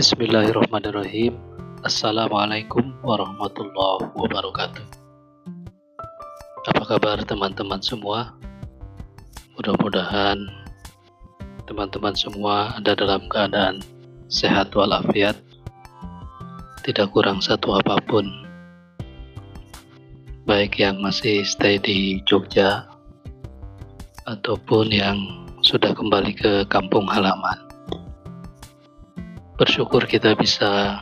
Bismillahirrahmanirrahim. Assalamualaikum warahmatullahi wabarakatuh. Apa kabar teman-teman semua? Mudah-mudahan teman-teman semua ada dalam keadaan sehat walafiat, tidak kurang satu apa pun. Baik yang masih stay di Jogja ataupun yang sudah kembali ke kampung halaman bersyukur kita bisa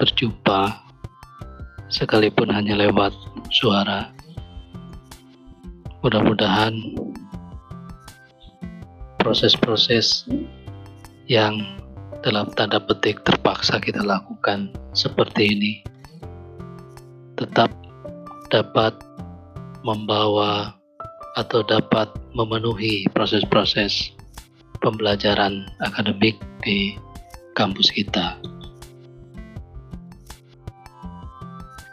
berjumpa sekalipun hanya lewat suara. Mudah-mudahan proses-proses yang dalam tanda petik terpaksa kita lakukan seperti ini tetap dapat membawa atau dapat memenuhi proses-proses pembelajaran akademik di kampus kita.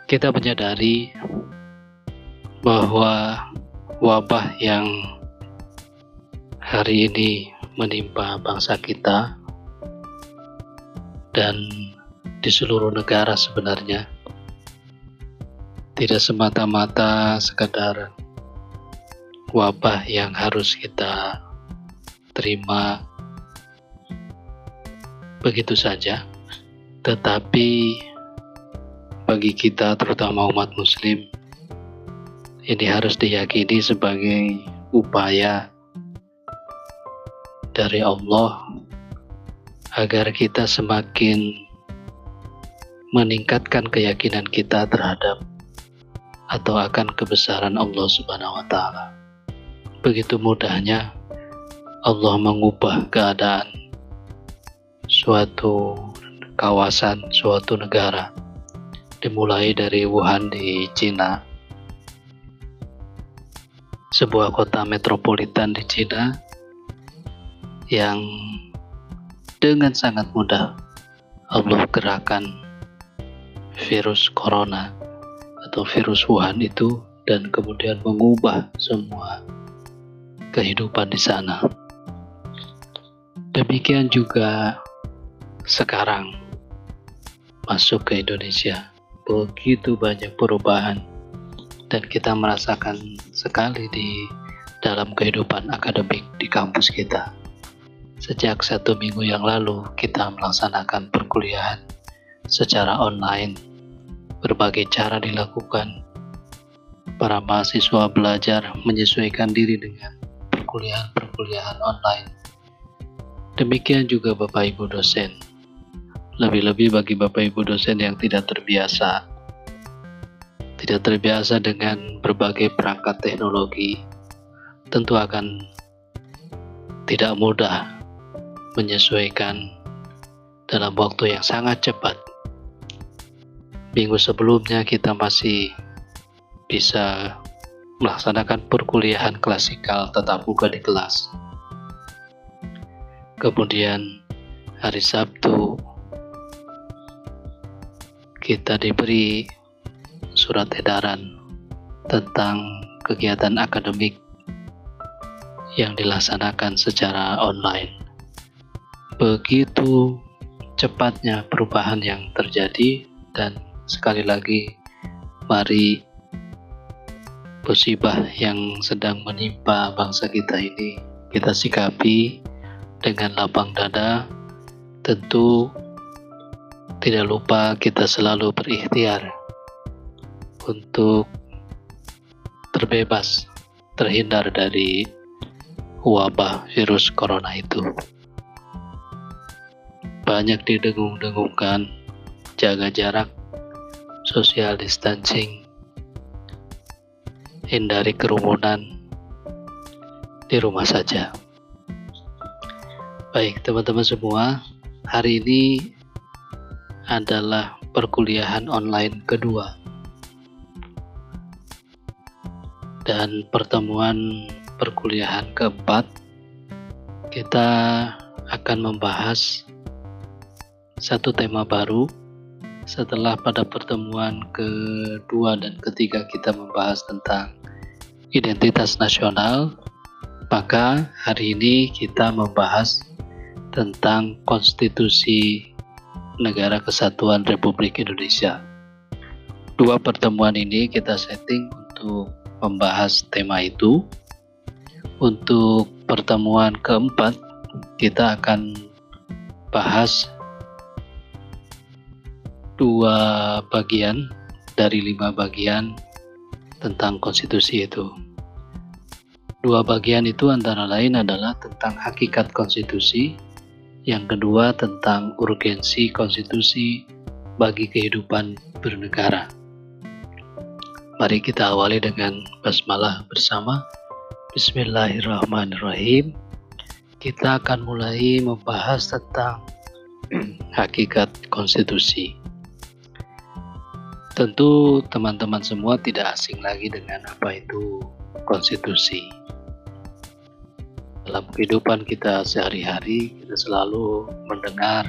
Kita menyadari bahwa wabah yang hari ini menimpa bangsa kita dan di seluruh negara sebenarnya tidak semata-mata sekadar wabah yang harus kita terima begitu saja. Tetapi bagi kita terutama umat muslim ini harus diyakini sebagai upaya dari Allah agar kita semakin meningkatkan keyakinan kita terhadap atau akan kebesaran Allah Subhanahu wa taala. Begitu mudahnya Allah mengubah keadaan suatu kawasan, suatu negara, dimulai dari Wuhan di Cina, sebuah kota metropolitan di Cina yang dengan sangat mudah Allah gerakan virus corona atau virus Wuhan itu dan kemudian mengubah semua kehidupan di sana. Demikian juga sekarang masuk ke Indonesia begitu banyak perubahan dan kita merasakan sekali di dalam kehidupan akademik di kampus kita. Sejak satu minggu yang lalu kita melaksanakan perkuliahan secara online. Berbagai cara dilakukan. Para mahasiswa belajar menyesuaikan diri dengan perkuliahan-perkuliahan online. Demikian juga Bapak Ibu dosen lebih-lebih bagi Bapak Ibu dosen yang tidak terbiasa. Tidak terbiasa dengan berbagai perangkat teknologi, tentu akan tidak mudah menyesuaikan dalam waktu yang sangat cepat. Minggu sebelumnya kita masih bisa melaksanakan perkuliahan klasikal tetap muka di kelas. Kemudian hari Sabtu kita diberi surat edaran tentang kegiatan akademik yang dilaksanakan secara online. Begitu cepatnya perubahan yang terjadi dan sekali lagi mari musibah yang sedang menimpa bangsa kita ini kita sikapi dengan lapang dada tentu tidak lupa kita selalu berikhtiar untuk terbebas, terhindar dari wabah virus corona itu. Banyak didengung-dengungkan, jaga jarak, social distancing, hindari kerumunan di rumah saja. Baik, teman-teman semua, hari ini adalah perkuliahan online kedua. Dan pertemuan perkuliahan keempat, kita akan membahas satu tema baru setelah pada pertemuan kedua dan ketiga kita membahas tentang identitas nasional, maka hari ini kita membahas tentang konstitusi Negara Kesatuan Republik Indonesia. Dua pertemuan ini kita setting untuk membahas tema itu. Untuk pertemuan keempat, kita akan bahas dua bagian dari lima bagian tentang konstitusi itu. Dua bagian itu antara lain adalah tentang hakikat konstitusi, yang kedua tentang urgensi konstitusi bagi kehidupan bernegara. Mari kita awali dengan basmalah bersama. Bismillahirrahmanirrahim. Kita akan mulai membahas tentang hakikat konstitusi. Tentu teman-teman semua tidak asing lagi dengan apa itu konstitusi dalam kehidupan kita sehari-hari kita selalu mendengar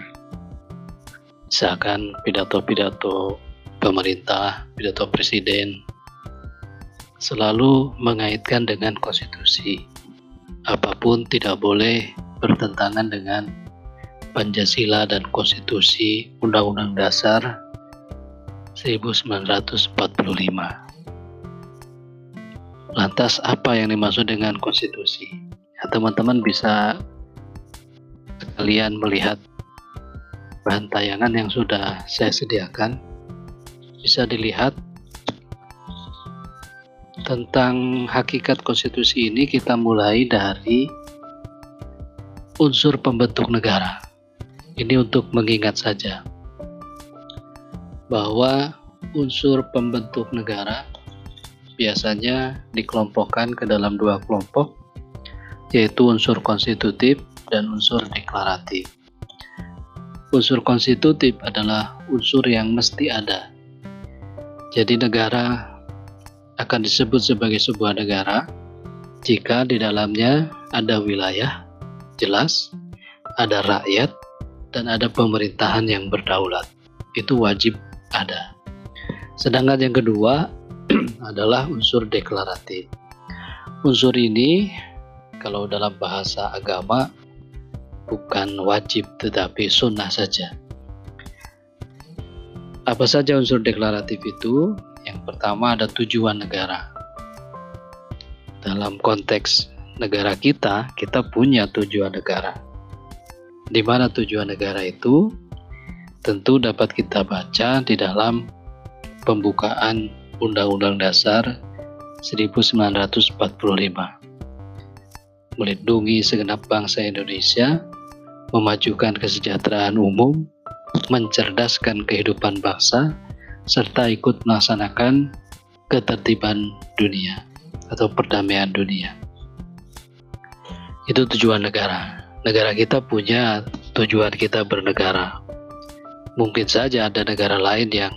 misalkan pidato-pidato pemerintah, pidato presiden selalu mengaitkan dengan konstitusi. Apa pun tidak boleh bertentangan dengan Pancasila dan konstitusi Undang-Undang Dasar 1945. Lantas apa yang dimaksud dengan konstitusi? Teman-teman bisa sekalian melihat bahan tayangan yang sudah saya sediakan. Bisa dilihat tentang hakikat konstitusi ini kita mulai dari unsur pembentuk negara. Ini untuk mengingat saja bahwa unsur pembentuk negara biasanya dikelompokkan ke dalam dua kelompok yaitu unsur konstitutif dan unsur deklaratif. Unsur konstitutif adalah unsur yang mesti ada. Jadi negara akan disebut sebagai sebuah negara jika di dalamnya ada wilayah jelas, ada rakyat, dan ada pemerintahan yang berdaulat. Itu wajib ada. Sedangkan yang kedua adalah unsur deklaratif. Unsur ini kalau dalam bahasa agama bukan wajib tetapi sunnah saja. Apa saja unsur deklaratif itu? Yang pertama ada tujuan negara. Dalam konteks negara kita, kita punya tujuan negara. Di mana tujuan negara itu? Tentu dapat kita baca di dalam pembukaan Undang-Undang Dasar 1945 melindungi segenap bangsa Indonesia, memajukan kesejahteraan umum, mencerdaskan kehidupan bangsa, serta ikut melaksanakan ketertiban dunia atau perdamaian dunia. Itu tujuan negara. Negara kita punya tujuan kita bernegara. Mungkin saja ada negara lain yang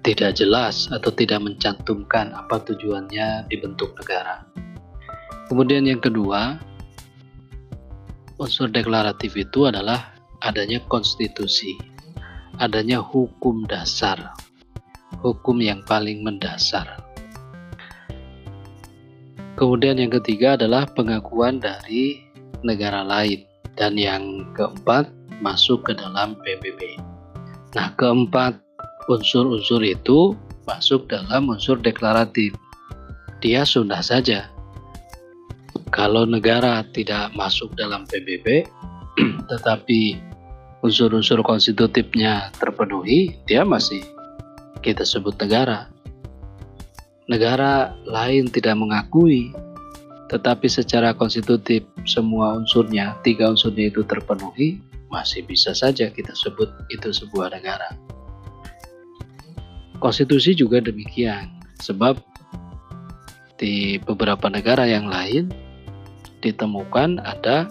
tidak jelas atau tidak mencantumkan apa tujuannya dibentuk negara. Kemudian yang kedua, unsur deklaratif itu adalah adanya konstitusi, adanya hukum dasar, hukum yang paling mendasar. Kemudian yang ketiga adalah pengakuan dari negara lain dan yang keempat masuk ke dalam PBB. Nah, keempat unsur-unsur itu masuk dalam unsur deklaratif. Dia sudah saja kalau negara tidak masuk dalam PBB, tetapi unsur-unsur konstitutifnya terpenuhi, dia masih kita sebut negara. Negara lain tidak mengakui, tetapi secara konstitutif semua unsurnya, tiga unsurnya itu terpenuhi, masih bisa saja kita sebut itu sebuah negara. Konstitusi juga demikian, sebab di beberapa negara yang lain ditemukan ada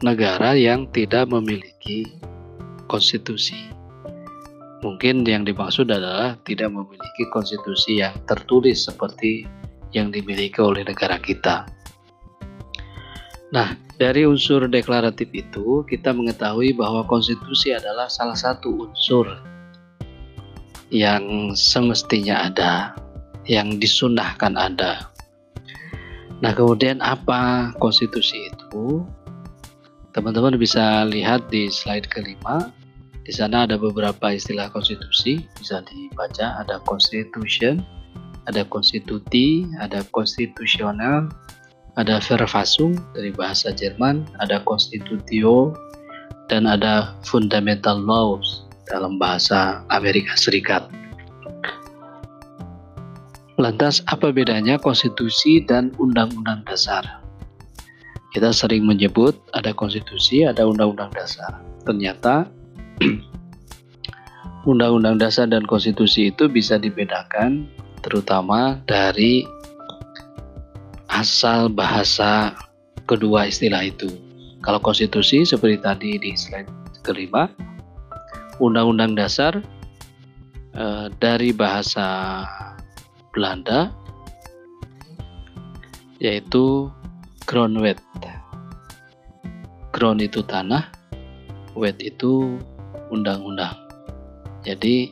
negara yang tidak memiliki konstitusi. Mungkin yang dimaksud adalah tidak memiliki konstitusi yang tertulis seperti yang dimiliki oleh negara kita. Nah, dari unsur deklaratif itu kita mengetahui bahwa konstitusi adalah salah satu unsur yang semestinya ada, yang disunahkan ada Nah, kemudian apa konstitusi itu? Teman-teman bisa lihat di slide kelima. Di sana ada beberapa istilah konstitusi, bisa dibaca. Ada constitution, ada konstituti, ada konstitusional, ada Verfassung dari bahasa Jerman, ada Constitutio, dan ada Fundamental Laws dalam bahasa Amerika Serikat. Lantas apa bedanya konstitusi dan undang-undang dasar? Kita sering menyebut ada konstitusi, ada undang-undang dasar. Ternyata undang-undang dasar dan konstitusi itu bisa dibedakan terutama dari asal bahasa kedua istilah itu. Kalau konstitusi seperti tadi di slide kelima, undang-undang dasar eh, dari bahasa Belanda yaitu groundwet. Ground itu tanah, wet itu undang-undang. Jadi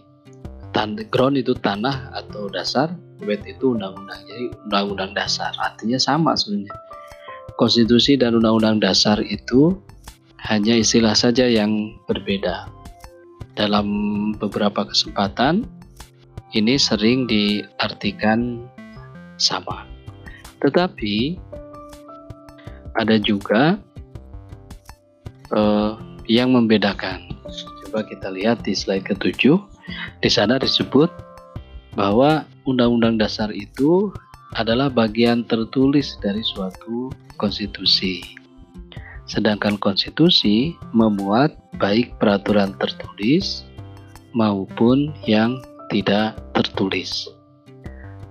tan ground itu tanah atau dasar, wet itu undang-undang. Jadi undang-undang dasar artinya sama sebenarnya. Konstitusi dan undang-undang dasar itu hanya istilah saja yang berbeda. Dalam beberapa kesempatan ini sering diartikan sama. Tetapi ada juga uh, yang membedakan. Coba kita lihat di slide ketujuh. Di sana disebut bahwa Undang-Undang Dasar itu adalah bagian tertulis dari suatu konstitusi. Sedangkan konstitusi memuat baik peraturan tertulis maupun yang tidak tertulis.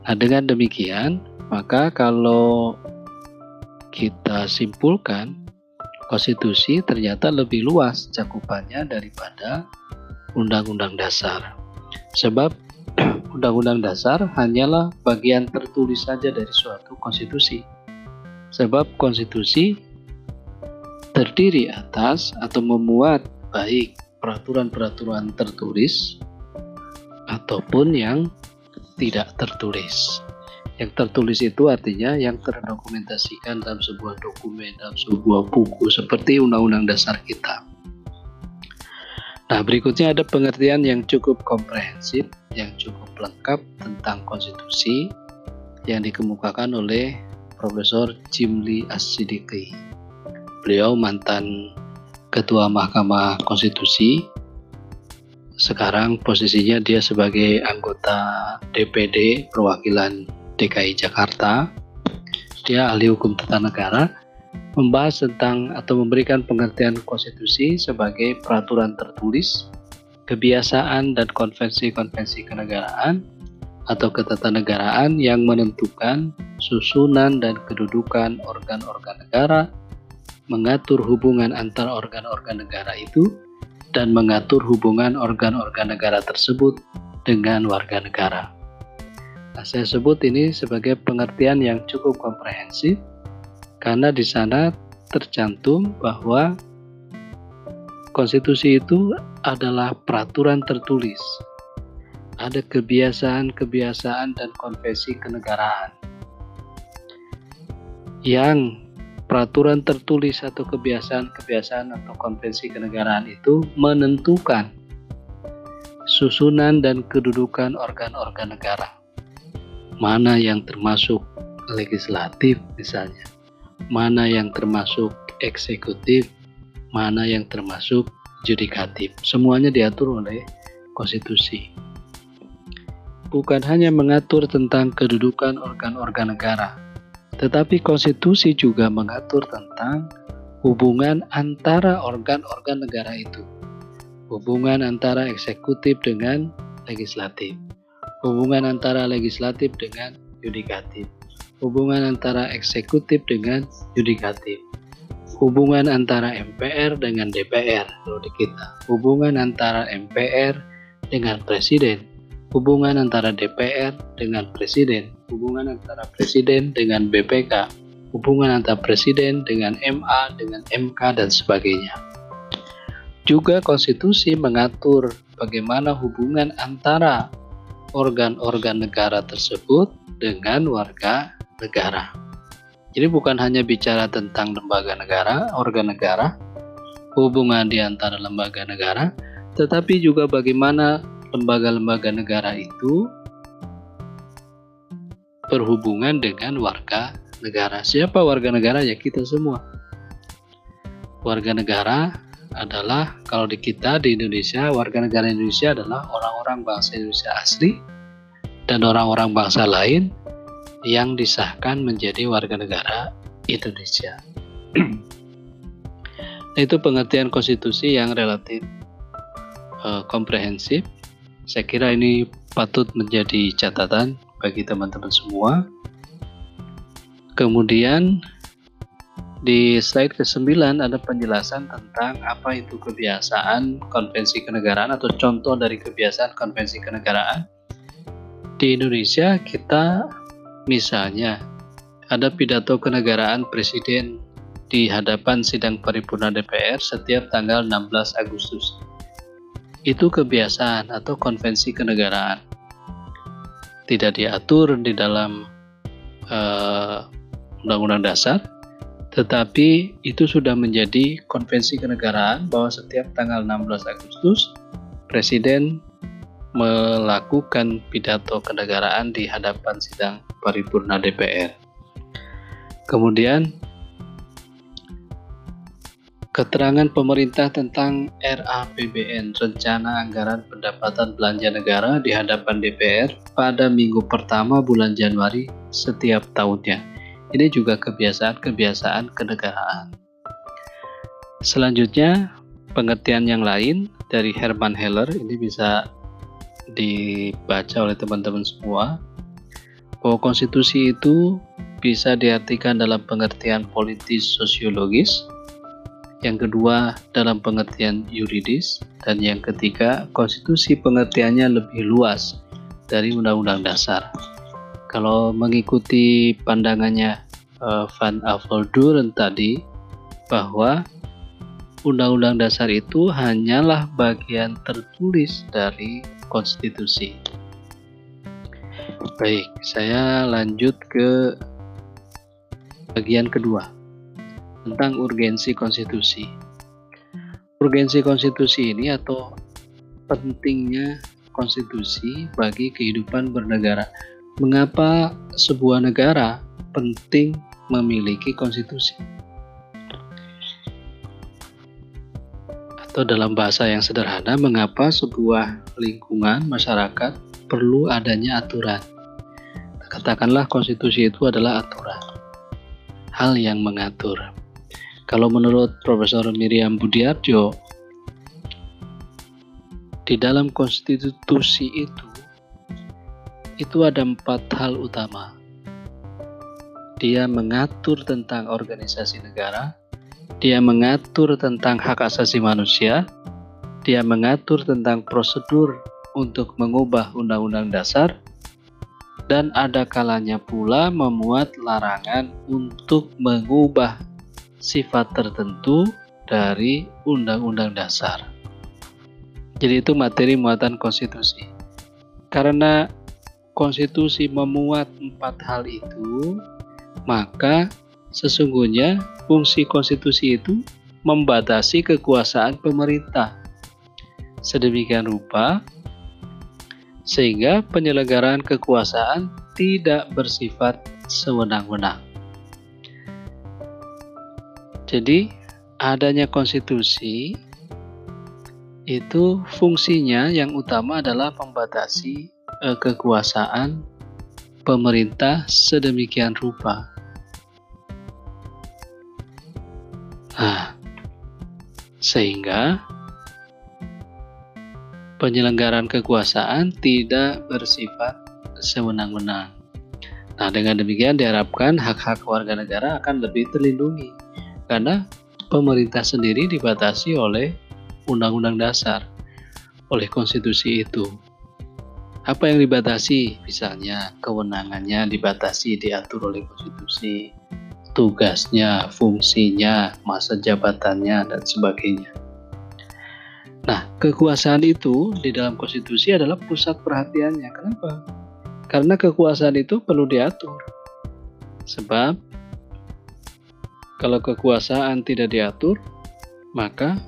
Nah, dengan demikian, maka kalau kita simpulkan, konstitusi ternyata lebih luas cakupannya daripada undang-undang dasar. Sebab undang-undang dasar hanyalah bagian tertulis saja dari suatu konstitusi. Sebab konstitusi terdiri atas atau memuat baik peraturan-peraturan tertulis ataupun yang tidak tertulis. Yang tertulis itu artinya yang terdokumentasikan dalam sebuah dokumen, dalam sebuah buku seperti Undang-Undang Dasar kita. Nah, berikutnya ada pengertian yang cukup komprehensif, yang cukup lengkap tentang konstitusi yang dikemukakan oleh Profesor Jimli As-Siddiqi. Beliau mantan Ketua Mahkamah Konstitusi sekarang posisinya dia sebagai anggota DPD perwakilan DKI Jakarta. Dia ahli hukum tata negara, membahas tentang atau memberikan pengertian konstitusi sebagai peraturan tertulis, kebiasaan dan konvensi-konvensi kenegaraan atau ketatanegaraan yang menentukan susunan dan kedudukan organ-organ negara, mengatur hubungan antar organ-organ negara itu, dan mengatur hubungan organ-organ negara tersebut dengan warga negara. Nah, saya sebut ini sebagai pengertian yang cukup komprehensif karena di sana tercantum bahwa konstitusi itu adalah peraturan tertulis. Ada kebiasaan-kebiasaan dan konvensi kenegaraan yang peraturan tertulis atau kebiasaan-kebiasaan atau konvensi kenegaraan itu menentukan susunan dan kedudukan organ-organ negara. Mana yang termasuk legislatif misalnya, mana yang termasuk eksekutif, mana yang termasuk judikatif. Semuanya diatur oleh konstitusi. Bukan hanya mengatur tentang kedudukan organ-organ negara, tetapi konstitusi juga mengatur tentang hubungan antara organ-organ negara itu. Hubungan antara eksekutif dengan legislatif. Hubungan antara legislatif dengan yudikatif. Hubungan antara eksekutif dengan yudikatif. Hubungan antara MPR dengan DPR kalau di kita. Hubungan antara MPR dengan presiden. Hubungan antara DPR dengan presiden hubungan antara presiden dengan BPK, hubungan antara presiden dengan MA, dengan MK, dan sebagainya. Juga konstitusi mengatur bagaimana hubungan antara organ-organ negara tersebut dengan warga negara. Jadi bukan hanya bicara tentang lembaga negara, organ negara, hubungan di antara lembaga negara, tetapi juga bagaimana lembaga-lembaga negara itu berhubungan dengan warga negara. Siapa warga negara? Ya kita semua. Warga negara adalah kalau di kita di Indonesia, warga negara Indonesia adalah orang-orang bangsa Indonesia asli dan orang-orang bangsa lain yang disahkan menjadi warga negara Indonesia. itu pengertian konstitusi yang relatif uh, komprehensif. Saya kira ini patut menjadi catatan bagi teman-teman semua. Kemudian di slide ke-9 ada penjelasan tentang apa itu kebiasaan konvensi kenegaraan atau contoh dari kebiasaan konvensi kenegaraan. Di Indonesia kita misalnya ada pidato kenegaraan presiden di hadapan sidang paripurna DPR setiap tanggal 16 Agustus. Itu kebiasaan atau konvensi kenegaraan. Tidak diatur di dalam eh, Undang-Undang uh, Dasar, tetapi itu sudah menjadi konvensi kenegaraan bahwa setiap tanggal 16 Agustus Presiden melakukan pidato kenegaraan di hadapan sidang paripurna DPR. Kemudian Keterangan pemerintah tentang RAPBN Rencana Anggaran Pendapatan Belanja Negara di hadapan DPR pada minggu pertama bulan Januari setiap tahunnya. Ini juga kebiasaan-kebiasaan kenegaraan. Selanjutnya, pengertian yang lain dari Herman Heller ini bisa dibaca oleh teman-teman semua bahwa konstitusi itu bisa diartikan dalam pengertian politis sosiologis, yang kedua dalam pengertian yuridis, dan yang ketiga konstitusi pengertiannya lebih luas dari undang-undang dasar. Kalau mengikuti pandangannya uh, Van Aveldoorn tadi bahwa undang-undang dasar itu hanyalah bagian tertulis dari konstitusi. Baik, saya lanjut ke bagian kedua tentang urgensi konstitusi. Urgensi konstitusi ini atau pentingnya konstitusi bagi kehidupan bernegara. Mengapa sebuah negara penting memiliki konstitusi? Atau dalam bahasa yang sederhana, mengapa sebuah lingkungan masyarakat perlu adanya aturan? Katakanlah konstitusi itu adalah aturan, hal yang mengatur. Kalau menurut Profesor Miriam Budiarjo, di dalam konstitusi itu, itu ada empat hal utama. Dia mengatur tentang organisasi negara, dia mengatur tentang hak asasi manusia, dia mengatur tentang prosedur untuk mengubah undang-undang dasar, dan ada kalanya pula memuat larangan untuk mengubah sifat tertentu dari Undang-Undang Dasar. Jadi itu materi muatan konstitusi. Karena konstitusi memuat empat hal itu, maka sesungguhnya fungsi konstitusi itu membatasi kekuasaan pemerintah. Sedemikian rupa, sehingga penyelenggaraan kekuasaan tidak bersifat sewenang-wenang. Jadi adanya konstitusi itu fungsinya yang utama adalah membatasi eh, kekuasaan pemerintah sedemikian rupa. Nah, sehingga penyelenggaraan kekuasaan tidak bersifat sewenang-wenang. Nah, dengan demikian diharapkan hak-hak warga negara akan lebih terlindungi karena pemerintah sendiri dibatasi oleh undang-undang dasar, oleh konstitusi itu. Apa yang dibatasi? Misalnya kewenangannya dibatasi diatur oleh konstitusi, tugasnya, fungsinya, masa jabatannya, dan sebagainya. Nah, kekuasaan itu di dalam konstitusi adalah pusat perhatiannya. Kenapa? Karena kekuasaan itu perlu diatur. Sebab kalau kekuasaan tidak diatur, maka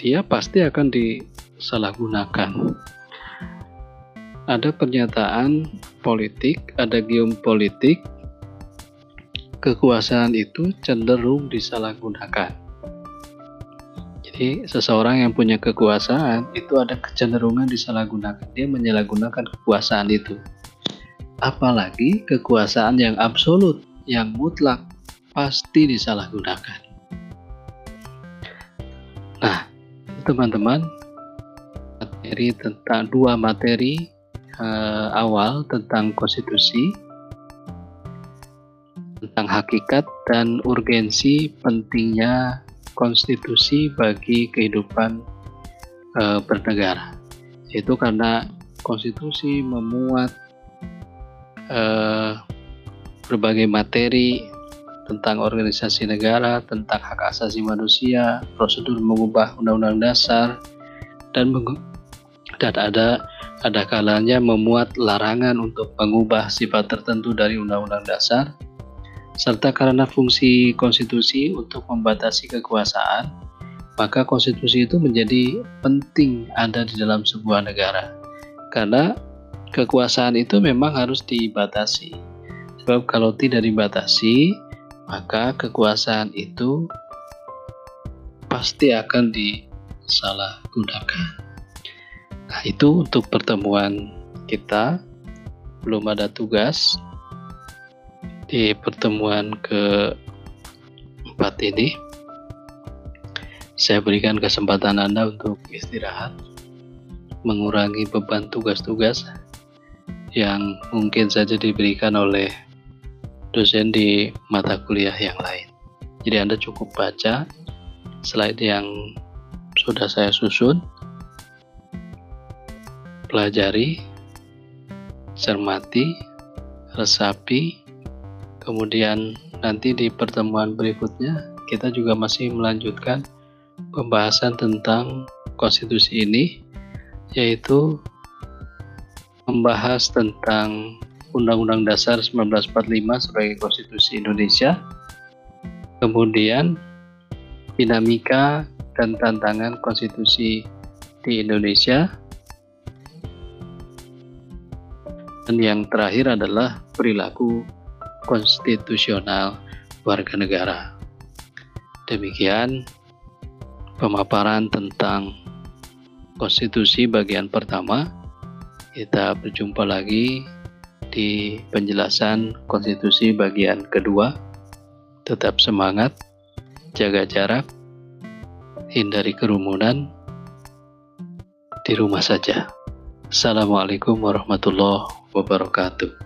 dia pasti akan disalahgunakan. Ada pernyataan politik, ada geopolitik, kekuasaan itu cenderung disalahgunakan. Jadi seseorang yang punya kekuasaan itu ada kecenderungan disalahgunakan. Dia menyalahgunakan kekuasaan itu. Apalagi kekuasaan yang absolut, yang mutlak, pasti disalahgunakan. Nah, teman-teman, materi tentang dua materi uh, awal tentang konstitusi, tentang hakikat dan urgensi pentingnya konstitusi bagi kehidupan e, bernegara. Itu karena konstitusi memuat e, berbagai materi tentang organisasi negara, tentang hak asasi manusia, prosedur mengubah undang-undang dasar, dan dan ada ada kalanya memuat larangan untuk mengubah sifat tertentu dari undang-undang dasar serta karena fungsi konstitusi untuk membatasi kekuasaan, maka konstitusi itu menjadi penting ada di dalam sebuah negara. Karena kekuasaan itu memang harus dibatasi. Sebab kalau tidak dibatasi, maka kekuasaan itu pasti akan disalahgunakan. Nah, itu untuk pertemuan kita. Belum ada tugas, di pertemuan ke empat ini saya berikan kesempatan Anda untuk istirahat mengurangi beban tugas-tugas yang mungkin saja diberikan oleh dosen di mata kuliah yang lain. Jadi Anda cukup baca slide yang sudah saya susun, pelajari, cermati, resapi, Kemudian nanti di pertemuan berikutnya kita juga masih melanjutkan pembahasan tentang konstitusi ini yaitu membahas tentang Undang-Undang Dasar 1945 sebagai konstitusi Indonesia. Kemudian dinamika dan tantangan konstitusi di Indonesia. Dan yang terakhir adalah perilaku konstitusional warga negara. Demikian pemaparan tentang konstitusi bagian pertama. Kita berjumpa lagi di penjelasan konstitusi bagian kedua. Tetap semangat, jaga jarak, hindari kerumunan, di rumah saja. Assalamualaikum warahmatullahi wabarakatuh.